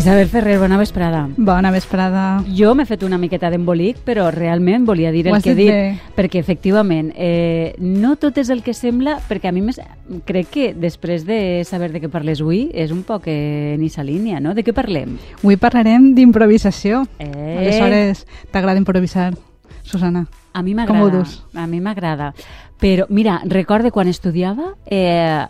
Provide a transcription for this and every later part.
Isabel Ferrer, bona vesprada. Bona vesprada. Jo m'he fet una miqueta d'embolic, però realment volia dir Ho el que he dit dit, bé. perquè efectivament eh, no tot és el que sembla, perquè a mi més, crec que després de saber de què parles avui és un poc en aquesta línia, no? De què parlem? Avui parlarem d'improvisació. Eh. Aleshores, t'agrada improvisar, Susana? A mi Com ho m'agrada. dus? A mi m'agrada. Però, mira, recorde quan estudiava, eh,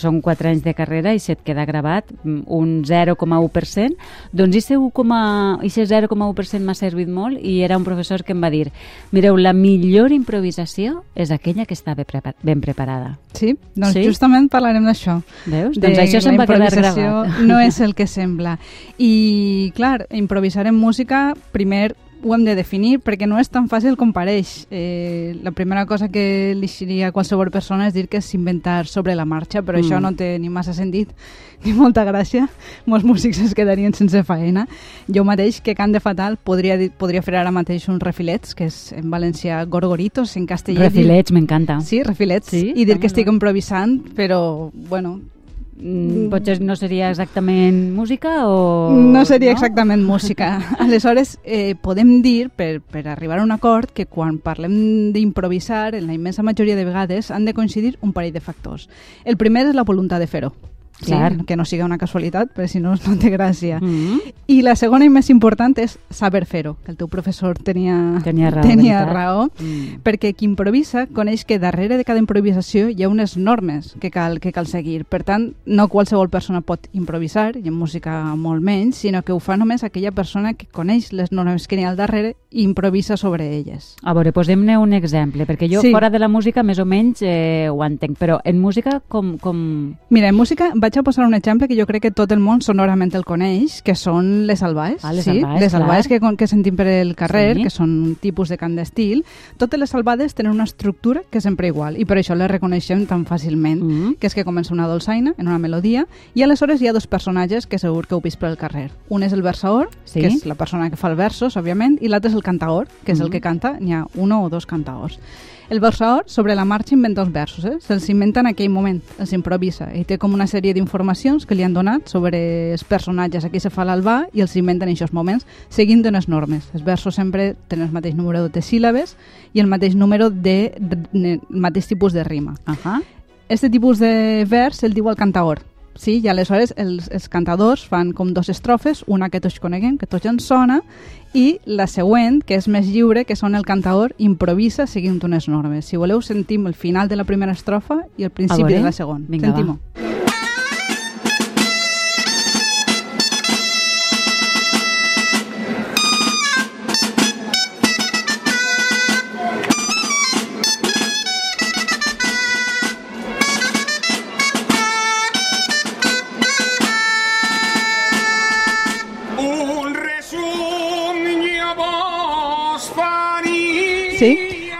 són 4 anys de carrera i se't queda gravat mm, un 0,1%, doncs aquest 1,1 aquest 0,1% m'ha servit molt i era un professor que em va dir mireu, la millor improvisació és aquella que està ben, prepa ben preparada. Sí? Doncs Sí? justament parlarem d'això. Veus? de doncs això se'm la va quedar improvisació gravat. no és el que sembla. I, clar, improvisar en música, primer ho hem de definir perquè no és tan fàcil com pareix. Eh, la primera cosa que li diria a qualsevol persona és dir que és inventar sobre la marxa, però Mm. això no té ni massa sentit ni molta gràcia. Molts músics es quedarien sense faena. Jo mateix, que cant de fatal, podria, dir, podria fer ara mateix uns refilets, que és en valencià gorgoritos, en castellà... Refilets, m'encanta. Sí, refilets. Sí? I dir que estic improvisant, però, bueno, Mm, potser no seria exactament música o... no seria exactament música. Aleshores, eh, podem dir, per, per arribar a un acord, que quan parlem d'improvisar, en la immensa majoria de vegades, han de coincidir un parell de factors. El primer és la voluntat de fer-ho. Sí, Clar. que no siga una casualitat, perquè si no, no té gràcia. Mm. I la segona i més important és saber fer-ho, que el teu professor tenia, Tenia raó, tenia veritat. raó Mm. perquè qui improvisa coneix que darrere de cada improvisació hi ha unes normes que cal, que cal seguir. Per tant, no qualsevol persona pot improvisar, i en música molt menys, sinó que ho fa només aquella persona que coneix les normes que n'hi ha al darrere i improvisa sobre elles. A veure, posem-ne un exemple, perquè jo Sí. fora de la música més o menys eh, ho entenc, però en música com... com... Mira, en música vaig a posar un exemple que jo crec que tot el món sonorament el coneix, que són les albaes. Ah, les sí? albaes, les albaes clar. que, que sentim per el carrer, Sí. que són un tipus de cant d'estil. Totes les albades tenen una estructura que és sempre igual i per això les reconeixem tan fàcilment. Mm. que és que comença una dolçaina en una melodia i aleshores hi ha dos personatges que segur que heu vist pel carrer. Un és el versaor, Sí. que és la persona que fa els versos, òbviament, i l'altre és el cantaor, que és el Mhm. que canta, n'hi ha un o dos cantaors. El versaor, sobre la marxa, inventa els versos, eh? se'ls inventa en aquell moment, els improvisa, i té com una sèrie d'informacions que li han donat sobre els personatges a qui se fa l'albà i els inventa en aquests moments, seguint unes normes. Els versos sempre tenen el mateix número de síl·labes i el mateix número de, de, de el mateix tipus de rima. Ahà. Este tipus de vers el diu el cantaor. Sí, i aleshores els, els cantadors fan com dos estrofes, una que tots coneguem, que tots ens sona, i la següent, que és més lliure, que són el cantaor improvisa seguint unes normes. Si voleu, sentim el final de la primera estrofa i el principi de la segona. Vinga, va. Sentim-ho. Un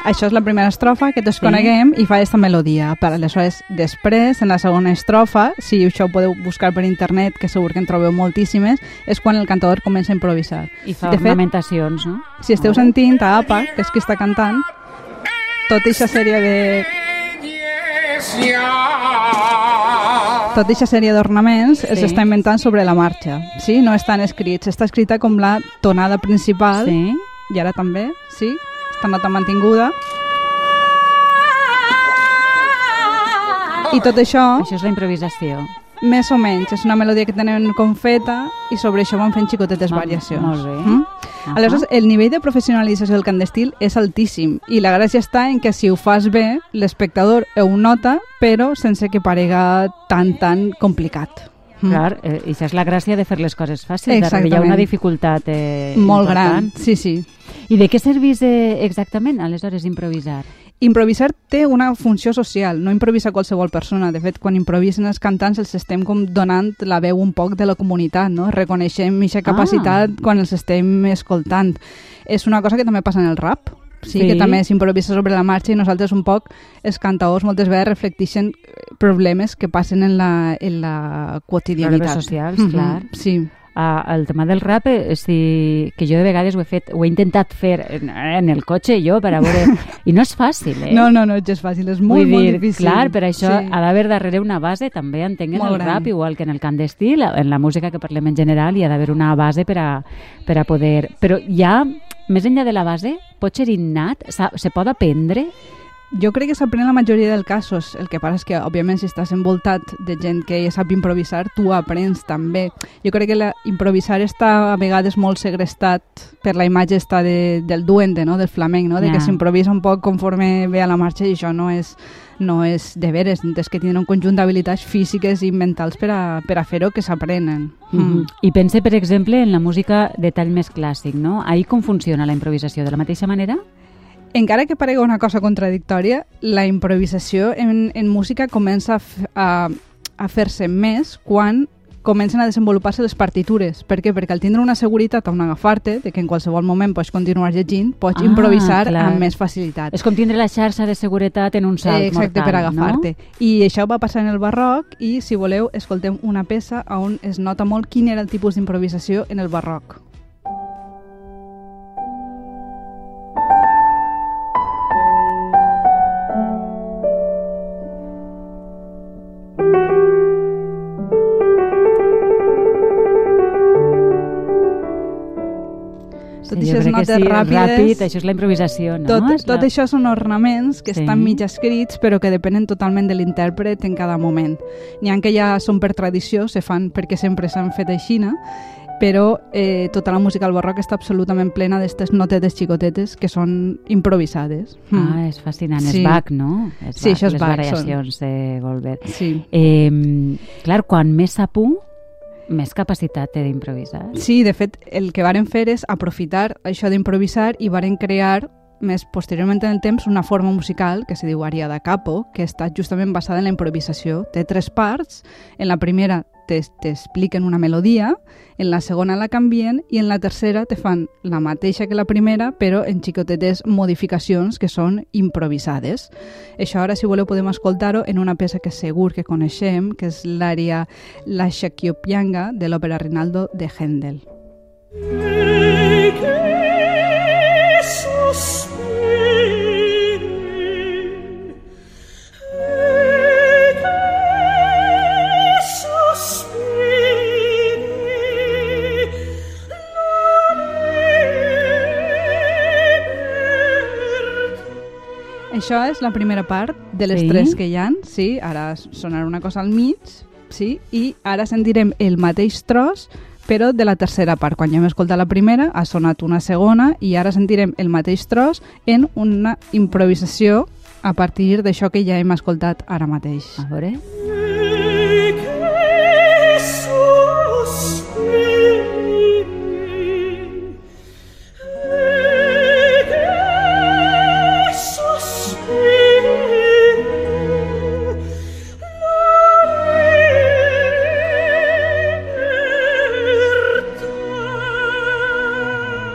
Això és la primera estrofa que tots Sí. i fa aquesta melodia. Per aleshores, després, en la segona estrofa, si això ho podeu buscar per internet, que segur que en trobeu moltíssimes, és quan el cantador comença a improvisar. I fa De fet, lamentacions, no? si esteu sentint a APA, que és qui està cantant, tota aquesta sèrie de tota aquesta sèrie d'ornaments Sí. està inventant sobre la marxa. Sí? No estan escrits. Està escrita com la tonada principal Sí. i ara també, sí? Està nota mantinguda. I tot això, Això és la improvisació. més o menys, és una melodia que tenen com feta i sobre això van fent xicotetes Molt- variacions. molt bé. Mm? Ahà. Aleshores, el nivell de professionalització del cant d'estil és altíssim i la gràcia està en que si ho fas bé, l'espectador ho nota, però sense que parega tan, tan complicat. Mm. Clar, eh, i això és la gràcia de fer les coses fàcils. Darrere hi ha Exactament. una dificultat eh, Molt important. gran, sí, sí. I de què servís eh, exactament, aleshores, improvisar? Improvisar té una funció social, no improvisa qualsevol persona. De fet, quan improvisen els cantants els estem com donant la veu un poc de la comunitat, no? Reconeixem aquesta capacitat Ah. quan els estem escoltant. És una cosa que també passa en el rap, sí, Sí. que també s'improvisa sobre la marxa i nosaltres un poc, els cantaors, moltes vegades reflecteixen problemes que passen en la, en la quotidianitat. Problemes socials, Mhm, clar. Sí. Uh, el tema del rap, eh, sí, que jo de vegades ho he fet, ho he intentat fer en, en el cotxe jo per a veure... I no és fàcil, eh? No, no, no és fàcil, és molt, Vull molt dir, difícil. clar, per això Sí. ha d'haver darrere una base, també entenc el gran. rap, igual que en el cant d'estil, en la música que parlem en general, hi ha d'haver una base per a, per a poder... Però ja, més enllà de la base, pot ser innat? Se pot aprendre? Jo crec que s'aprèn la majoria dels casos. El que passa és que, òbviament, si estàs envoltat de gent que sap improvisar, tu aprens també. Jo crec que la, improvisar està a vegades molt segrestat per la imatge està de, del duende, no? del flamenc, no? de que s'improvisa un poc conforme ve a la marxa i això no és, no és de veres, és que tenen un conjunt d'habilitats físiques i mentals per a, per a fer-ho que s'aprenen. Mm. I pense, per exemple, en la música de tall més clàssic, no? Ahir com funciona la improvisació? De la mateixa manera? Encara que parega una cosa contradictòria, la improvisació en, en música comença a, a, a fer-se més quan comencen a desenvolupar-se les partitures. Per què? Perquè al tindre una seguretat on agafar-te, de que en qualsevol moment pots continuar llegint, pots Ah, improvisar clar. amb més facilitat. És com tindre la xarxa de seguretat en un salt Exacte, mortal, per agafar-te. no? I això va passar en el barroc i, si voleu, escoltem una peça on es nota molt quin era el tipus d'improvisació en el barroc. Tot Sí, això jo és crec que notes sí, ràpides. ràpid, això és la improvisació, no? Tot, És tot la... això són ornaments que Sí. estan mig escrits però que depenen totalment de l'intèrpret en cada moment. N'hi ha que ja són per tradició, se fan perquè sempre s'han fet aixina, però eh, tota la música al barroc està absolutament plena d'aquestes notetes xicotetes que són improvisades. Ah, és fascinant. Sí. És Bach, no? És Sí, això és les Bach, variacions de Goldberg. Sí. Eh, clar, quan més sapú, més capacitat té d'improvisar. Sí, de fet, el que varen fer és aprofitar això d'improvisar i varen crear més posteriorment en el temps una forma musical que se diu aria da capo, que està justament basada en la improvisació. Té tres parts. En la primera t'expliquen una melodia, en la segona la canvien i en la tercera te fan la mateixa que la primera, però en xicotetes modificacions que són improvisades. Això ara, si voleu, podem escoltar-ho en una peça que segur que coneixem, que és l'àrea La Shakiopianga de l'òpera Rinaldo de Händel. E Això és la primera part de les Sí. tres que hi han, sí, ara sonarà una cosa al mig, sí, i ara sentirem el mateix tros, però de la tercera part. Quan ja hem escoltat la primera, ha sonat una segona i ara sentirem el mateix tros en una improvisació a partir d'això que ja hem escoltat ara mateix. A veure...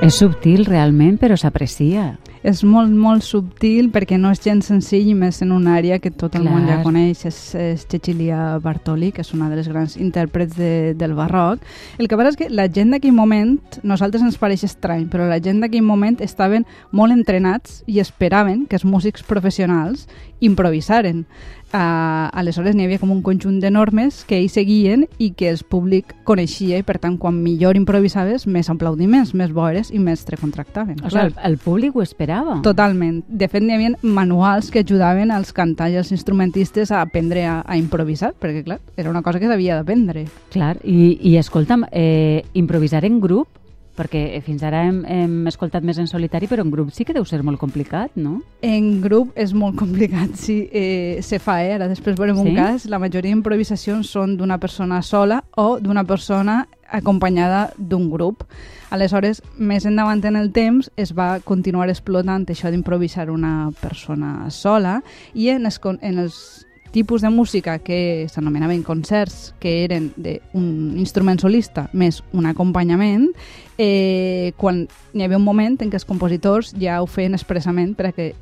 És subtil realment, però s'aprecia. És molt, molt subtil perquè no és gens senzill i més en una àrea que tot el Clar. món ja coneix, és, és Cecilia Bartoli, que és una de les grans intèrprets de, del barroc. El que passa és que la gent d'aquell moment, nosaltres ens pareix estrany, però la gent d'aquell moment estaven molt entrenats i esperaven que els músics professionals improvisaren. Uh, aleshores n'hi havia com un conjunt de normes que ells seguien i que el públic coneixia i per tant quan millor improvisaves més aplaudiments, més boires i més te contractaven. O sigui, el, el públic ho esperava. Totalment. De fet, n'hi havia manuals que ajudaven als cantants i als instrumentistes a aprendre a, a improvisar, perquè, clar, era una cosa que s'havia d'aprendre. Clar, i, i escolta'm, eh, improvisar en grup, perquè fins ara hem, hem escoltat més en solitari, però en grup sí que deu ser molt complicat, no? En grup és molt complicat, sí, eh, se fa, eh? Ara després veurem Sí? un cas. La majoria d'improvisacions són d'una persona sola o d'una persona acompanyada d'un grup. Aleshores, més endavant en el temps es va continuar explotant això d'improvisar una persona sola i en els, en els tipus de música que s'anomenaven concerts, que eren d'un instrument solista més un acompanyament, eh, quan hi havia un moment en què els compositors ja ho feien expressament per a que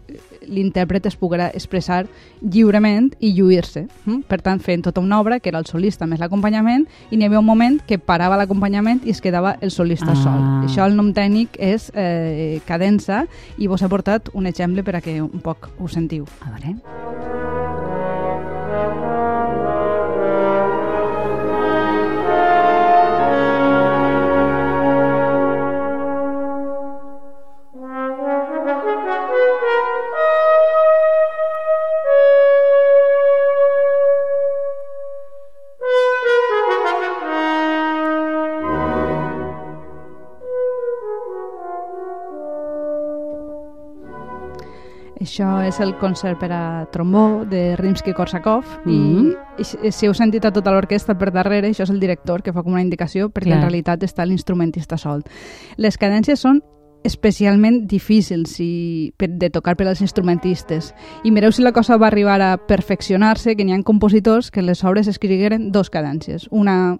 l'intèrpret es poguera expressar lliurement i lluir-se. Mm? Per tant, feien tota una obra que era el solista més l'acompanyament i n'hi havia un moment que parava l'acompanyament i es quedava el solista Ah. sol. Això el nom tècnic és eh, cadença i vos he portat un exemple per a que un poc ho sentiu. A veure. Això és el concert per a trombó de Rimsky-Korsakov Mhm. i, i si heu sentit a tota l'orquestra per darrere, això és el director que fa com una indicació perquè Clar. en realitat està l'instrumentista sol. Les cadències són especialment difícils i, per, de tocar per als instrumentistes. I mireu si la cosa va arribar a perfeccionar-se, que n'hi ha compositors que les obres escrigueren dos cadències. Una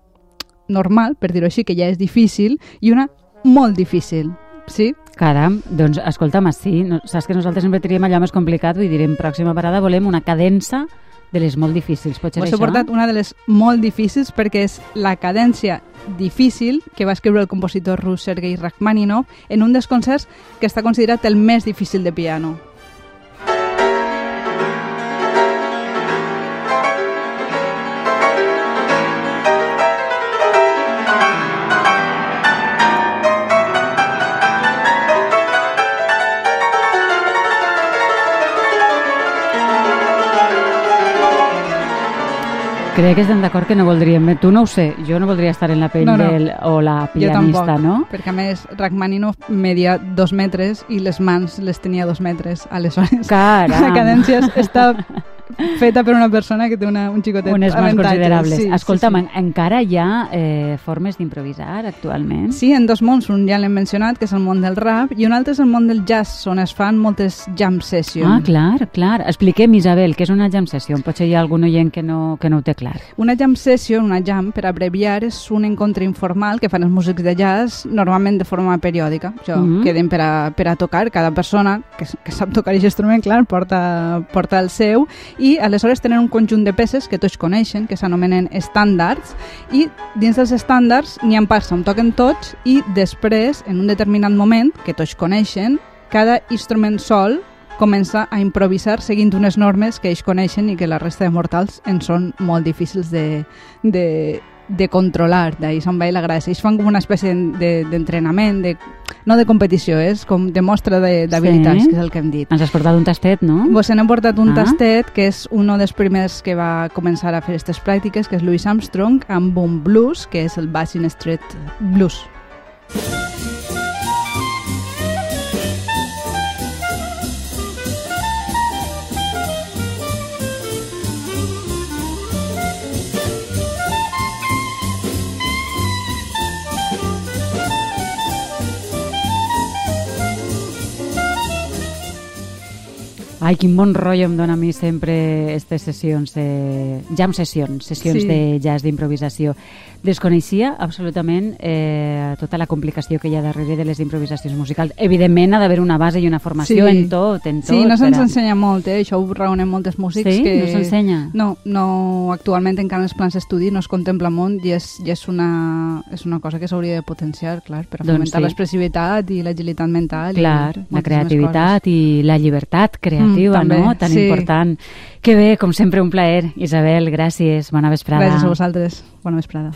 normal, per dir-ho així, que ja és difícil, i una molt difícil. Sí? Caram, doncs escolta'm, sí, no, saps que nosaltres sempre triem allò més complicat, vull dir, en pròxima parada volem una cadença de les molt difícils. Pot ser he això? portat una de les molt difícils perquè és la cadència difícil que va escriure el compositor rus Sergei Rachmaninov en un dels concerts que està considerat el més difícil de piano. Crec que estem d'acord que no voldríem... Tu no ho sé, jo no voldria estar en la pell No, no. del, o la Jo pianista, tampoc, no? perquè a més Rachmaninov media dos metres i les mans les tenia dos metres. Aleshores, Caram! la cadència està feta per una persona que té una, un xicotet Unes mans considerables. Sí, Escolta'm, sí, en- encara hi ha eh, formes d'improvisar actualment? sí. sí, en dos mons, un ja l'hem mencionat, que és el món del rap, i un altre és el món del jazz, on es fan moltes jam sessions. Ah, clar, clar. Expliquem, Isabel, què és una jam session. Potser hi ha algun oient que no, que no ho té clar. Una jam session, una jam, per abreviar, és un encontre informal que fan els músics de jazz normalment de forma periòdica. Això, Mhm. queden per a, per a tocar, cada persona que, que sap tocar aquest instrument, clar, porta, porta el seu, i aleshores tenen un conjunt de peces que tots coneixen, que s'anomenen estàndards, i dins dels estàndards n'hi ha parts on toquen tots, i després, en un determinat moment, que tots coneixen, cada instrument sol comença a improvisar seguint unes normes que ells coneixen i que la resta de mortals en són molt difícils de, de, de controlar. D'ahir se'n va la gràcia. Ells fan com una espècie de- d'entrenament, de, no de competició, és com de mostra de- d'habilitats, Sí. que és el que hem dit. Ens has portat un tastet, no? Vos n'hem portat un Ah. tastet que és un dels primers que va començar a fer aquestes pràctiques, que és Louis Armstrong, amb un blues, que és el Basin Street Blues. Ai, quin bon rotllo em dona a mi sempre aquestes sessions, de... jam sessions, sessions Sí. de jazz d'improvisació. Desconeixia absolutament eh, tota la complicació que hi ha darrere de les improvisacions musicals. Evidentment ha d'haver una base i una formació Sí. en tot, en tot. Sí, no se'ns per a- ensenya molt, eh? això ho raonen moltes músics. Sí? que... No s'ensenya? No, no, actualment encara en els plans d'estudi no es contempla molt i és, i és, una, és una cosa que s'hauria de potenciar, clar, per a Doncs fomentar sí. l'expressivitat i l'agilitat mental. Clar, i la creativitat i la llibertat creativa, Mm, també, no? Tan sí. important. Que bé, com sempre, un plaer. Isabel, gràcies. Bona vesprada. Gràcies a vosaltres. Bona vesprada.